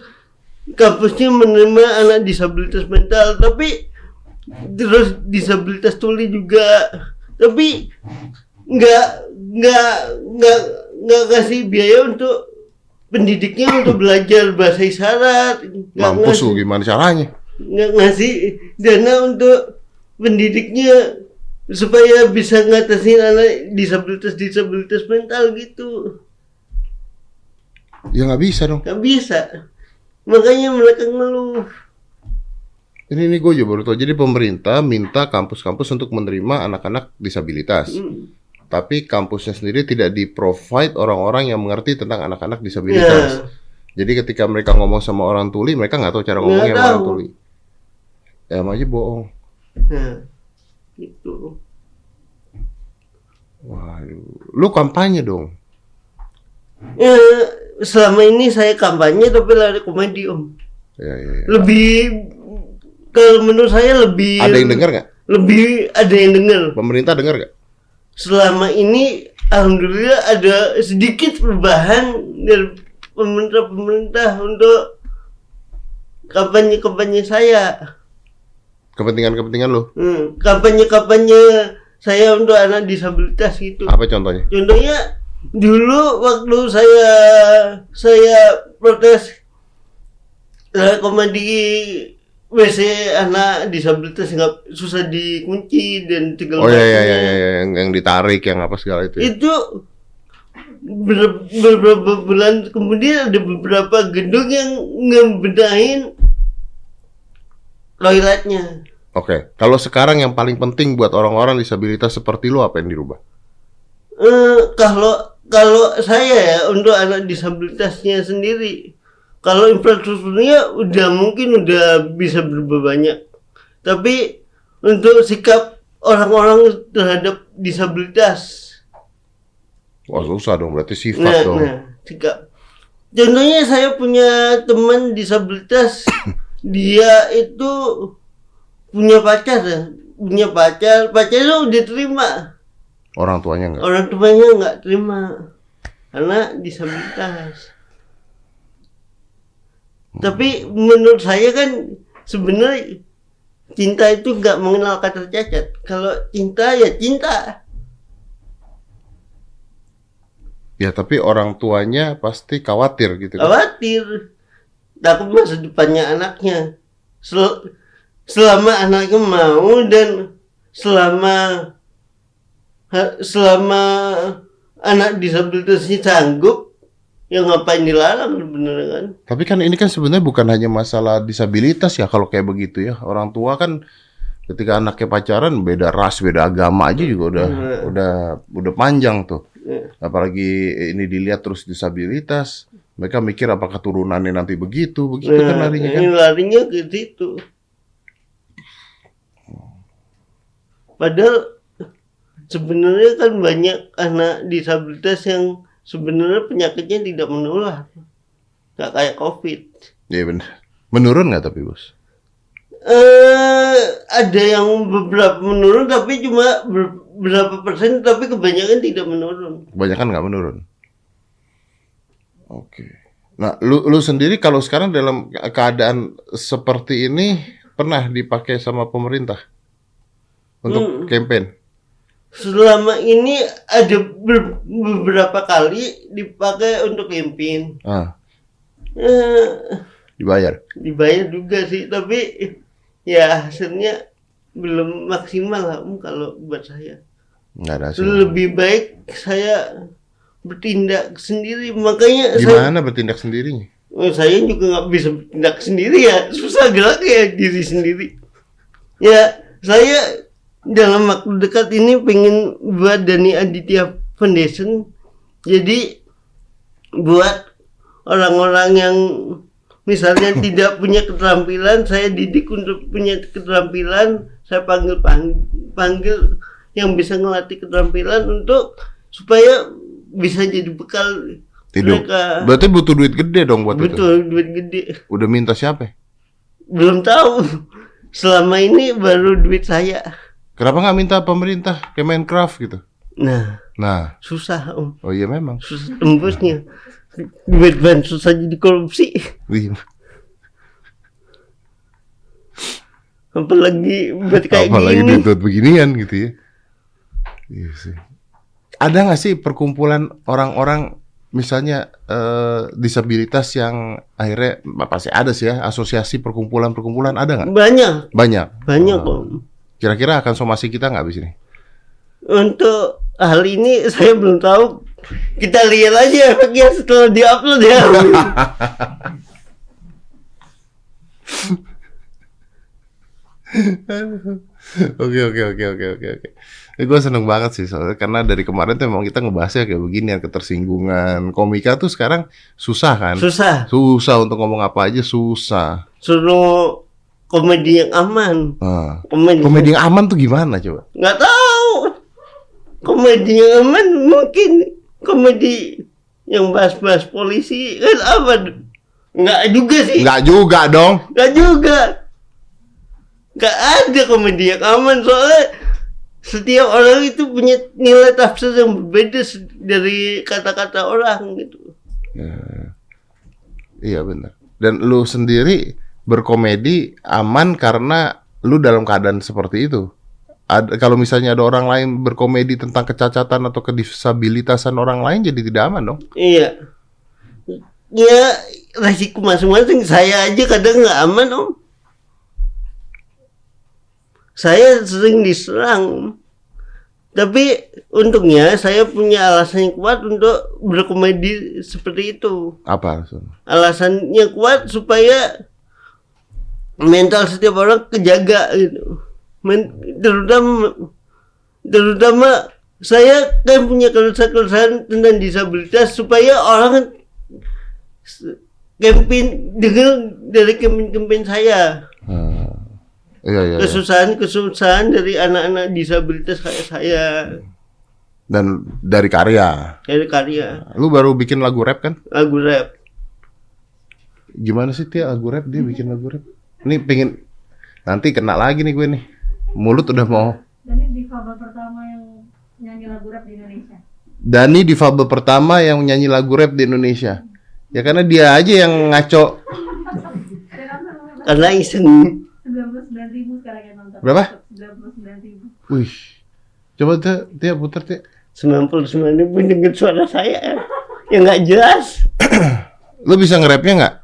kampusnya menerima anak disabilitas mental tapi terus disabilitas tuli juga tapi nggak nggak nggak nggak kasih biaya untuk pendidiknya untuk belajar bahasa isyarat Mampus lu gimana caranya? nggak ngasih dana untuk pendidiknya supaya bisa ngatasin anak disabilitas disabilitas mental gitu Ya nggak bisa dong. nggak bisa makanya mereka ngeluh Ini ini gue juga baru tahu. Jadi pemerintah minta kampus-kampus untuk menerima anak-anak disabilitas. Hmm. Tapi kampusnya sendiri tidak di-provide orang-orang yang mengerti tentang anak-anak disabilitas. Ya. Jadi ketika mereka ngomong sama orang tuli, mereka nggak tahu cara ngomongnya sama orang tuli. Ya aja bohong. nah itu Waduh, lu kampanye dong. ya, selama ini saya kampanye tapi lari komedi om Ya, ya, ya. lebih kalau menurut saya lebih Ada yang dengar nggak? lebih ada yang dengar Pemerintah dengar nggak? Selama ini alhamdulillah ada sedikit perubahan dari pemerintah-pemerintah untuk kampanye-kampanye saya. Kepentingan-kepentingan lu. Hmm, kampanye-kampanye saya untuk anak disabilitas gitu. Apa contohnya? Contohnya dulu waktu saya saya protes rekomendasi WC anak disabilitas nggak susah dikunci dan segala Oh iya iya macamnya. iya, iya, yang, yang ditarik yang apa segala itu. ya? Itu ber- beberapa bulan kemudian ada beberapa gedung yang ngebedain toiletnya. Oke, kalau sekarang yang paling penting buat orang-orang disabilitas seperti lu apa yang dirubah? Eh, kalau kalau saya ya untuk anak disabilitasnya sendiri, kalau infrastrukturnya udah mungkin udah bisa berubah banyak, tapi untuk sikap orang-orang terhadap disabilitas, Wah susah dong, berarti sifat nah, dong. nah sikap. Contohnya saya punya teman disabilitas, dia itu punya pacar ya, punya pacar, pacarnya udah terima. Orang tuanya enggak. orang tuanya nggak terima karena disabilitas. Tapi menurut saya kan sebenarnya cinta itu nggak mengenal kata cacat. Kalau cinta ya cinta. Ya tapi orang tuanya pasti khawatir gitu kan. Khawatir takut masa depannya anaknya. Sel- selama anaknya mau dan selama selama anak disabilitasnya sanggup ya ngapain dilarang bener kan Tapi kan ini kan sebenarnya bukan hanya masalah disabilitas ya kalau kayak begitu ya. Orang tua kan ketika anaknya pacaran beda ras, beda agama aja juga udah Hmm. udah udah panjang tuh. Ya. Apalagi ini dilihat terus disabilitas, mereka mikir apakah turunannya nanti begitu, begitu kan Nah, larinya kan. ini larinya ke situ. Padahal sebenarnya kan banyak anak disabilitas yang sebenarnya penyakitnya tidak menular. Gak kayak COVID. Iya benar. Menurun nggak tapi bos? Eh, ada yang beberapa menurun tapi cuma ber- berapa persen tapi kebanyakan tidak menurun. Kebanyakan nggak menurun. Oke. Nah, lu lu sendiri kalau sekarang dalam keadaan seperti ini pernah dipakai sama pemerintah untuk Hmm. campaign? Selama ini ada ber- beberapa kali dipakai untuk campaign. Ah, Eh, dibayar. dibayar juga sih tapi ya hasilnya belum maksimal lah Om, kalau buat saya Nggak ada hasil. lebih baik saya bertindak sendiri makanya saya Gimana bertindak sendirinya? oh, saya juga nggak bisa bertindak sendiri ya susah gerak ya diri sendiri ya saya dalam waktu dekat ini pengen buat Dani Aditya Foundation jadi buat orang-orang yang misalnya tidak punya keterampilan saya didik untuk punya keterampilan saya panggil panggil, panggil yang bisa ngelatih keterampilan untuk supaya bisa jadi bekal Hidup. mereka Berarti butuh duit gede dong buat itu. betul duit gede Udah minta siapa? belum tahu selama ini baru duit saya Kenapa nggak minta pemerintah Kemencraft gitu? nah Nah, susah om oh iya memang. susah tembusnya duit bansos saja di korupsi Wih, apalagi buat kayak apalagi gini duit beginian gitu ya. Iya sih. Ada nggak sih perkumpulan orang-orang misalnya eh, disabilitas yang akhirnya pasti ada sih ya asosiasi perkumpulan-perkumpulan ada nggak? banyak Banyak. banyak Oh. om Kira-kira akan somasi kita nggak abis ini? untuk hal ini saya belum tahu kita lihat aja efeknya setelah diupload ya Oke oke oke oke oke oke. Gue seneng banget sih soalnya karena dari kemarin tuh memang kita ngebahasnya kayak begini ya ketersinggungan komika tuh sekarang susah kan? susah Susah untuk ngomong apa aja susah. suruh komedi yang aman. Nah, komedi, komedi yang aman tuh gimana coba? nggak tahu. Komedi yang aman mungkin komedi yang bahas-bahas polisi kan apa nggak juga sih. Enggak juga dong. nggak juga. Nggak ada komedi yang aman soalnya setiap orang itu punya nilai tafsir yang berbeda dari kata-kata orang gitu. Iya benar. Dan lu sendiri berkomedi aman karena lu dalam keadaan seperti itu. Ada, kalau misalnya ada orang lain berkomedi tentang kecacatan atau kedisabilitasan orang lain jadi tidak aman dong. Iya. Ya resiko masing-masing. Saya aja kadang nggak aman om. Saya sering diserang. Tapi untungnya saya punya alasan yang kuat untuk berkomedi seperti itu. Apa? Alasannya kuat supaya mental setiap orang kejaga gitu. Men, terutama terutama saya kan punya keluhan-keluhan tentang disabilitas supaya orang campaign dengar dari campaign-campaign saya Hmm. Iya, iya, iya. kesusahan-kesusahan dari anak-anak disabilitas kayak saya Dan dari karya. dari karya Lu baru bikin lagu rap kan? lagu rap Gimana sih Tia lagu rap dia bikin lagu rap? Ini pengen nanti kena lagi nih gue nih. Mulut udah mau. Jadi difabel pertama yang nyanyi lagu rap di Indonesia. Dani difabel pertama yang nyanyi lagu rap di Indonesia. Ya karena dia aja yang ngaco. karena iseng 99 ribu sekarang yang nonton. Berapa? 99 ribu. Wih. Coba Tia, Tia putar Tia. 99 ribu dengar suara saya yang nggak jelas Lu bisa nge-rapnya nggak?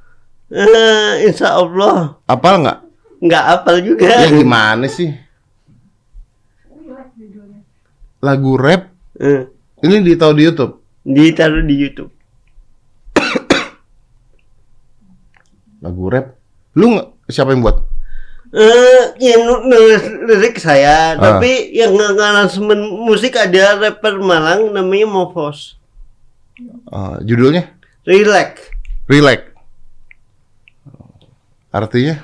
Eh, insya Allah Apal nggak? nggak apal juga Ya gimana sih? Lagu rap Eh, ini ditaruh di YouTube. ditaruh di YouTube Lagu rap. Lu nggak siapa yang buat? Eh, yang nu- nulis lirik saya, Ah. tapi yang ngaransemen musik ada rapper Malang namanya Mofos. Ah, judulnya Relax. Relax. Artinya?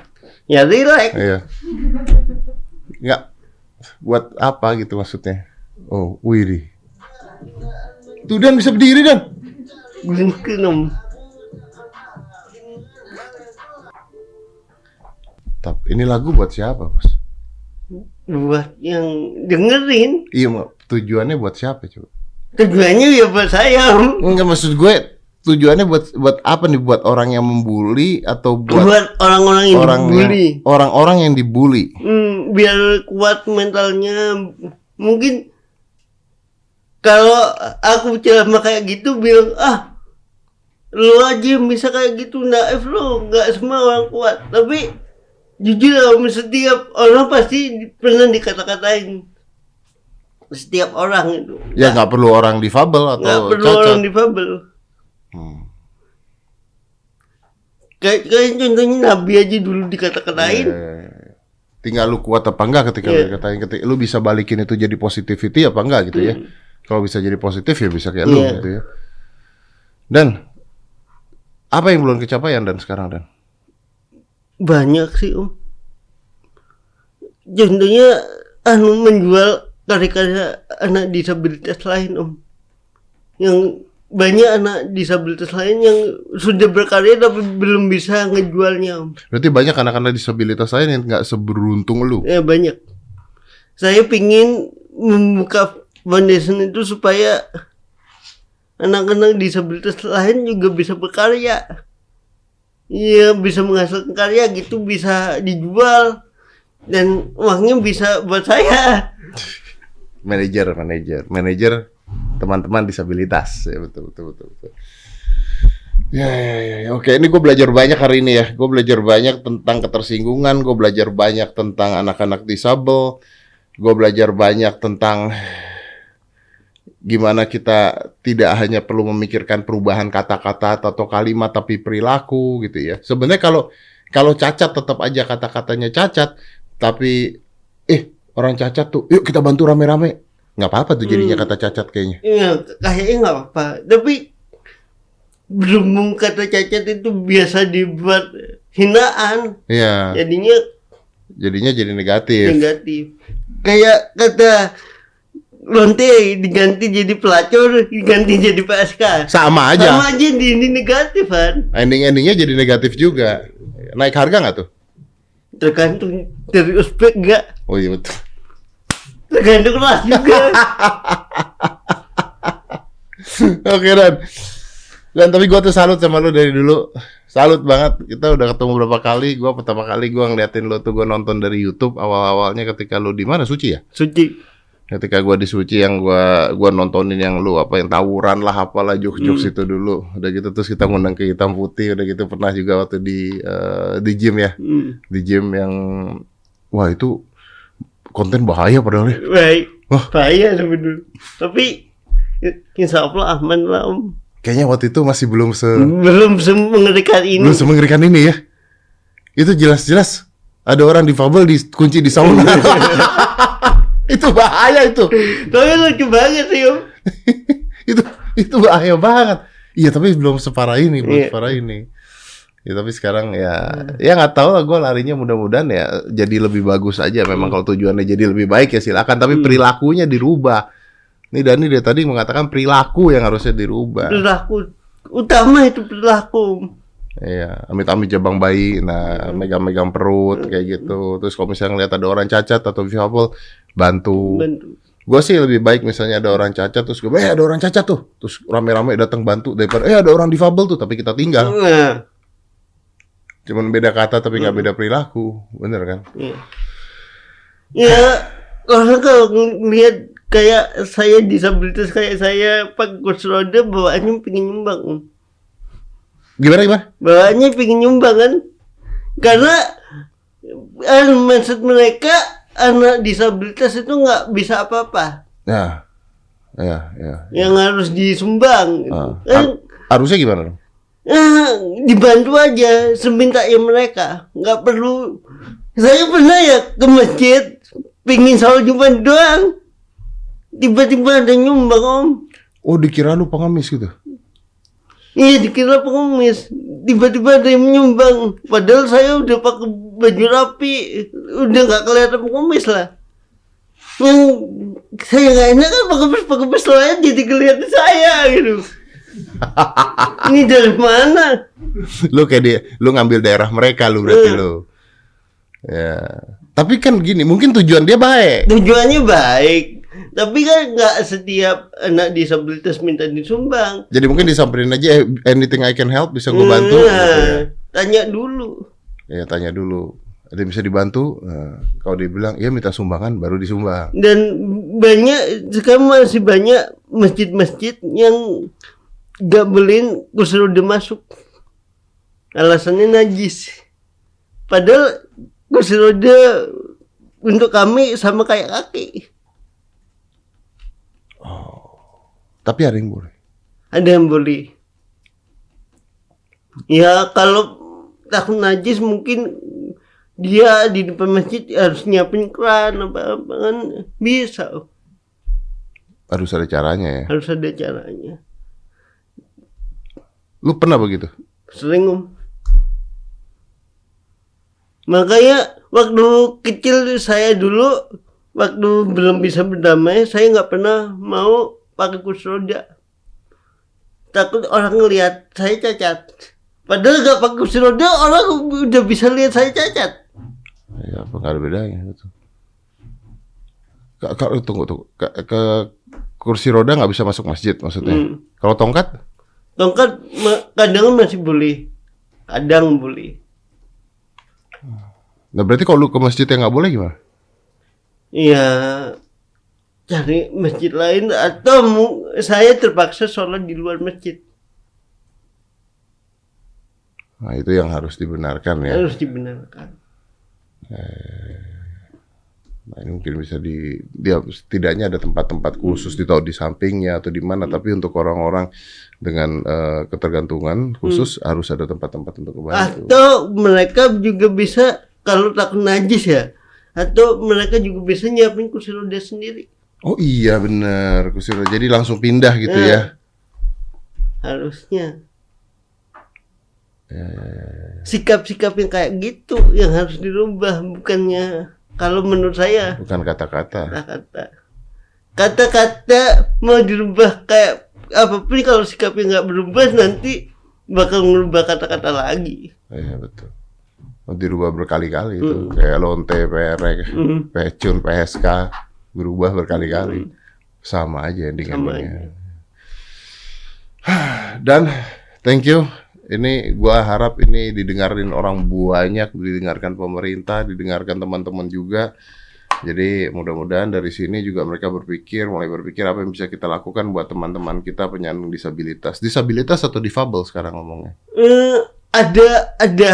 Ya relax. Iya. Nggak buat apa gitu maksudnya? Oh, wih. Tuh Dan bisa berdiri Dan. Mungkin om. Tapi ini lagu buat siapa, Bos? Buat yang dengerin. Iya, tujuannya buat siapa coba? Tujuannya ya buat saya om. Enggak maksud gue tujuannya buat buat apa nih? Buat orang yang membuli atau buat Buat orang-orang yang orang dibully. orang-orang yang dibully? Hmm, biar kuat mentalnya. Mungkin kalau aku ceramah kayak gitu bilang ah lu aja yang bisa kayak gitu naif lo nggak semua orang kuat tapi jujur setiap orang pasti pernah dikata-katain setiap orang itu Ya nggak perlu orang difabel nggak atau perlu cacat. orang difabel Hmm. kayak kayak contohnya nabi aja dulu dikata-katain Eh, tinggal lu kuat apa enggak ketika Iya. lu dikatain ketika lu bisa balikin itu jadi positivity apa enggak gitu ya. Kalau bisa jadi positif ya bisa kayak lu Iya. gitu ya. Dan apa yang belum kecapaian dan sekarang dan? banyak sih om contohnya anu menjual karya-karya anak disabilitas lain om yang banyak anak disabilitas lain yang sudah berkarya tapi belum bisa ngejualnya om. Berarti banyak anak-anak disabilitas lain yang nggak seberuntung lu. ya banyak. Saya pingin membuka foundation itu supaya anak-anak disabilitas lain juga bisa berkarya. Iya bisa menghasilkan karya gitu bisa dijual. Dan uangnya bisa buat saya. Manajer, manajer, manajer teman-teman disabilitas. Ya betul betul betul. betul. Ya, ya, ya, ya. Oke, ini gue belajar banyak hari ini ya. Gue belajar banyak tentang ketersinggungan. Gue belajar banyak tentang anak-anak disabel. Gue belajar banyak tentang gimana kita tidak hanya perlu memikirkan perubahan kata-kata atau kalimat, tapi perilaku gitu ya. Sebenarnya kalau kalau cacat tetap aja kata-katanya cacat, tapi eh orang cacat tuh, yuk kita bantu rame-rame. Nggak apa-apa tuh jadinya kata cacat kayaknya. Iya kayaknya nggak apa tapi belum kata cacat itu biasa dibuat hinaan Iya, jadinya jadinya jadi negatif. negatif kayak kata lonte diganti jadi pelacur diganti jadi PSK Sama aja. sama aja di ini negatif kan Ending-endingnya jadi negatif juga. Naik harga nggak tuh? tergantung dari ospek enggak Oh iya betul. Tergantung kelas juga Oke Dan. Dan tapi gua tuh salut sama lu dari dulu salut banget. Kita udah ketemu berapa kali. Gua pertama kali gua ngeliatin lo tuh gua nonton dari YouTube awal-awalnya ketika lu di mana Suci ya? Suci. Ketika gua di Suci yang gua gua nontonin yang lu apa yang tawuran lah apalah jokes-jokes itu dulu. Udah gitu terus kita ngundang ke hitam putih. Udah gitu pernah juga waktu di eh, di gym ya. Hmm. Di gym yang wah itu konten bahaya padahal ya. Baik. Wah. Bahaya sebenarnya. Tapi insya Allah aman lah om. Kayaknya waktu itu masih belum se Belum semengerikan ini. belum semengerikan ini ya. Itu jelas-jelas ada orang difabel dikunci di sauna. itu bahaya itu. Tapi lucu banget sih om. itu itu bahaya banget. Iya tapi belum separah ini, belum Iya. separah ini. Ya tapi sekarang ya ya nggak tahu lah gue larinya mudah-mudahan ya jadi lebih bagus aja. Memang kalau tujuannya jadi lebih baik ya silakan. Tapi Hmm. perilakunya dirubah. Nih Dani dari tadi mengatakan perilaku yang harusnya dirubah. Perilaku utama itu perilaku. Iya, amit-amit jabang bayi, nah megang-megang perut kayak gitu. Terus kalau misalnya ngeliat ada orang cacat atau difabel, bantu. Bantu. Gue sih lebih baik misalnya ada orang cacat terus gue, eh ada orang cacat tuh, terus rame-rame datang bantu daripada eh ada orang difabel tuh tapi kita tinggal. Nah, Cuman beda kata tapi nggak beda perilaku, bener kan? iya. Ya, orang kalau ngelihat kayak saya disabilitas kayak saya pakai kursi roda bawaannya pengen nyumbang. Gimana gimana? Bawaannya pengen nyumbang kan? Karena eh, maksud mereka anak disabilitas itu nggak bisa apa-apa Ya, ya, ya. yang harus disumbang. Ah, Kan, Harusnya gimana? dong? Ah, dibantu aja seminta ya mereka. Nggak perlu. Saya pernah ya ke masjid pingin sholat jumat doang. Tiba-tiba ada nyumbang om. Oh dikira lu pengemis gitu? iya dikira pengemis. Tiba-tiba ada yang menyumbang padahal saya udah pakai baju rapi. Udah nggak kelihatan pengemis lah. Yang saya nggak enak kan pengemis pengemis lain jadi kelihatan saya gitu ini dari mana lu kayak dia, lu ngambil daerah mereka lu berarti Eh. lu. Ya. Tapi kan gini, mungkin tujuan dia baik. tujuannya baik tapi kan nggak setiap anak disabilitas minta disumbang Jadi mungkin disamperin aja "Eh, anything I can help bisa gue bantu Nah, gitu ya. tanya dulu Ya tanya dulu. Ada yang bisa dibantu? Nah, kalau dia bilang iya minta sumbangan baru disumbang. dan banyak sekarang masih banyak masjid-masjid yang nggak bolehin kursi roda masuk alasannya najis. Padahal kursi roda untuk kami sama kayak kaki Tapi ada yang boleh. ada yang boleh. Ya kalau takut najis mungkin dia di depan masjid harus nyiapin keran apa apa kan bisa. Harus ada caranya ya. harus ada caranya Lu pernah begitu? sering om makanya waktu kecil saya dulu waktu belum bisa berdamai saya nggak pernah mau pakai kursi roda takut orang ngelihat saya cacat padahal nggak pakai kursi roda orang udah bisa lihat saya cacat Ya apa nggak ada bedanya gitu. Ka- Kalau tunggu tunggu ke, ke kursi roda nggak bisa masuk masjid maksudnya. Hmm. Kalau tongkat? Tongkat kadang masih boleh kadang boleh Nah berarti kalau lu ke masjid yang nggak boleh gimana? Iya. Cari masjid lain atau saya terpaksa sholat di luar masjid. Nah itu yang harus dibenarkan ya. harus dibenarkan. Nah, ini mungkin bisa di dia setidaknya ada tempat-tempat khusus ditaruh di sampingnya atau di mana. Tapi untuk orang-orang dengan eh, ketergantungan khusus harus ada tempat-tempat untuk membantu. Atau mereka juga bisa kalau takut najis ya. Atau mereka juga bisa nyiapin kursi roda sendiri. Oh iya benar kursi roda. Jadi langsung pindah gitu Eh. ya. Harusnya. Ya, Sikap-sikap yang kayak gitu yang harus dirubah bukannya kalau menurut saya Bukan kata-kata. kata-kata kata-kata mau dirubah kayak apa pun kalau sikapnya nggak berubah nanti bakal merubah kata-kata lagi. Iya betul. Oh, dirubah berkali-kali itu kayak lonte, perek, Hmm. pecun, PSK berubah berkali-kali. Sama aja ending-endingnya. Dan thank you Ini gua harap ini didengarin orang banyak, didengarkan pemerintah, didengarkan teman-teman juga. Jadi mudah-mudahan dari sini juga mereka berpikir, mulai berpikir apa yang bisa kita lakukan buat teman-teman kita penyandang disabilitas. Disabilitas atau difabel sekarang ngomongnya? Eh, ada ada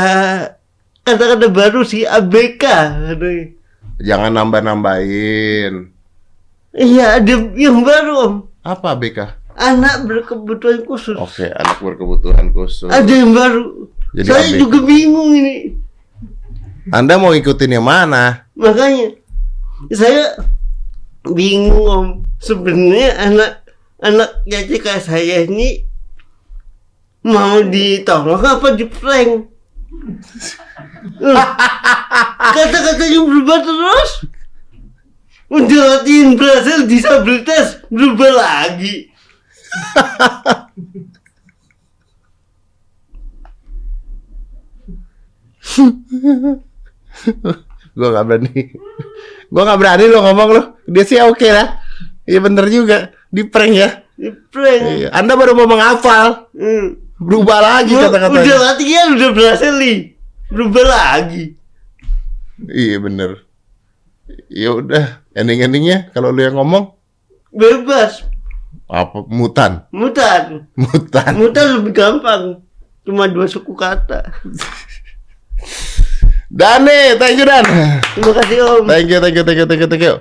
kata-kata baru sih ABK. katanya. Jangan nambah-nambahin. Iya ada yang baru om. Apa BK? Anak berkebutuhan khusus. Oke, anak berkebutuhan khusus. Ada yang baru. Jadi Saya ABK. juga bingung ini. Anda mau ikutin yang mana? Makanya saya bingung om. Sebenarnya anak anak kayak saya ini mau ditolong apa di prank? Kata-katanya berubah terus. Udah latihan berhasil disabilitas berubah lagi. Gua nggak berani. Gua nggak berani lo ngomong lo. Dia sih oke lah. Iya bener juga. Di prank ya. Di prank. Iya. Anda baru mau menghafal. Hmm. Berubah lagi Udah kata-katanya. latihan udah berhasil nih. Berubah lagi. Iya bener. Ya udah. Ending-endingnya kalau lu yang ngomong Bebas. apa mutan, Mutan. mutan. Mutan lebih gampang. Cuma dua suku kata. Dane, thank you Dan. Terima kasih om. Thank you, thank you, thank you, thank you, thank you.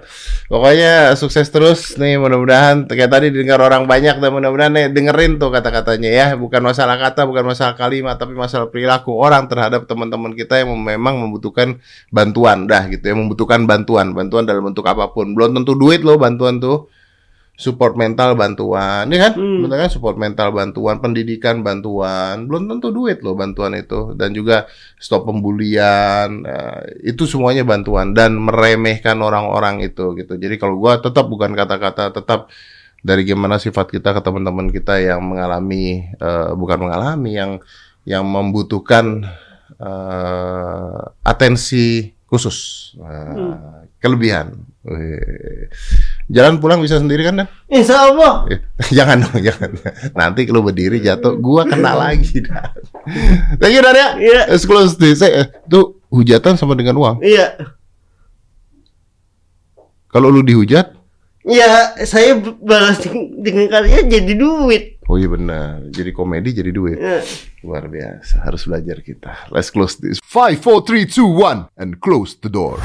Pokoknya sukses terus nih mudah-mudahan kayak tadi didengar orang banyak dan mudah-mudahan nih dengerin tuh kata-katanya ya bukan masalah kata bukan masalah kalimat tapi masalah perilaku orang terhadap teman-teman kita yang memang membutuhkan bantuan dah gitu ya membutuhkan bantuan bantuan dalam bentuk apa pun belum tentu duit loh bantuan tuh support mental bantuan ya kan? Hmm. betul kan? Support mental bantuan pendidikan bantuan. Belum tentu duit loh bantuan itu. Dan juga stop pembulian eh, itu semuanya bantuan. Dan meremehkan orang-orang itu gitu. Jadi kalau gua tetap bukan kata-kata tetap dari gimana sifat kita ke teman-teman kita yang mengalami eh, bukan mengalami yang yang membutuhkan eh, atensi khusus Eh, kelebihan. Wih. Jalan pulang bisa sendiri kan Dan? Insya Allah. Eh, jangan dong, jangan. Nanti kalau berdiri jatuh, gua kena lagi dah. Thank you Dan ya. Iya. Let's close this. Eh, Itu hujatan sama dengan uang. Iya. Kalau lu dihujat, Ya, saya balas dengan karya jadi duit. oh iya benar. Jadi komedi jadi duit. Ya. Luar biasa. Harus belajar kita. Let's close this. 5 4 3 2 1 and close the door.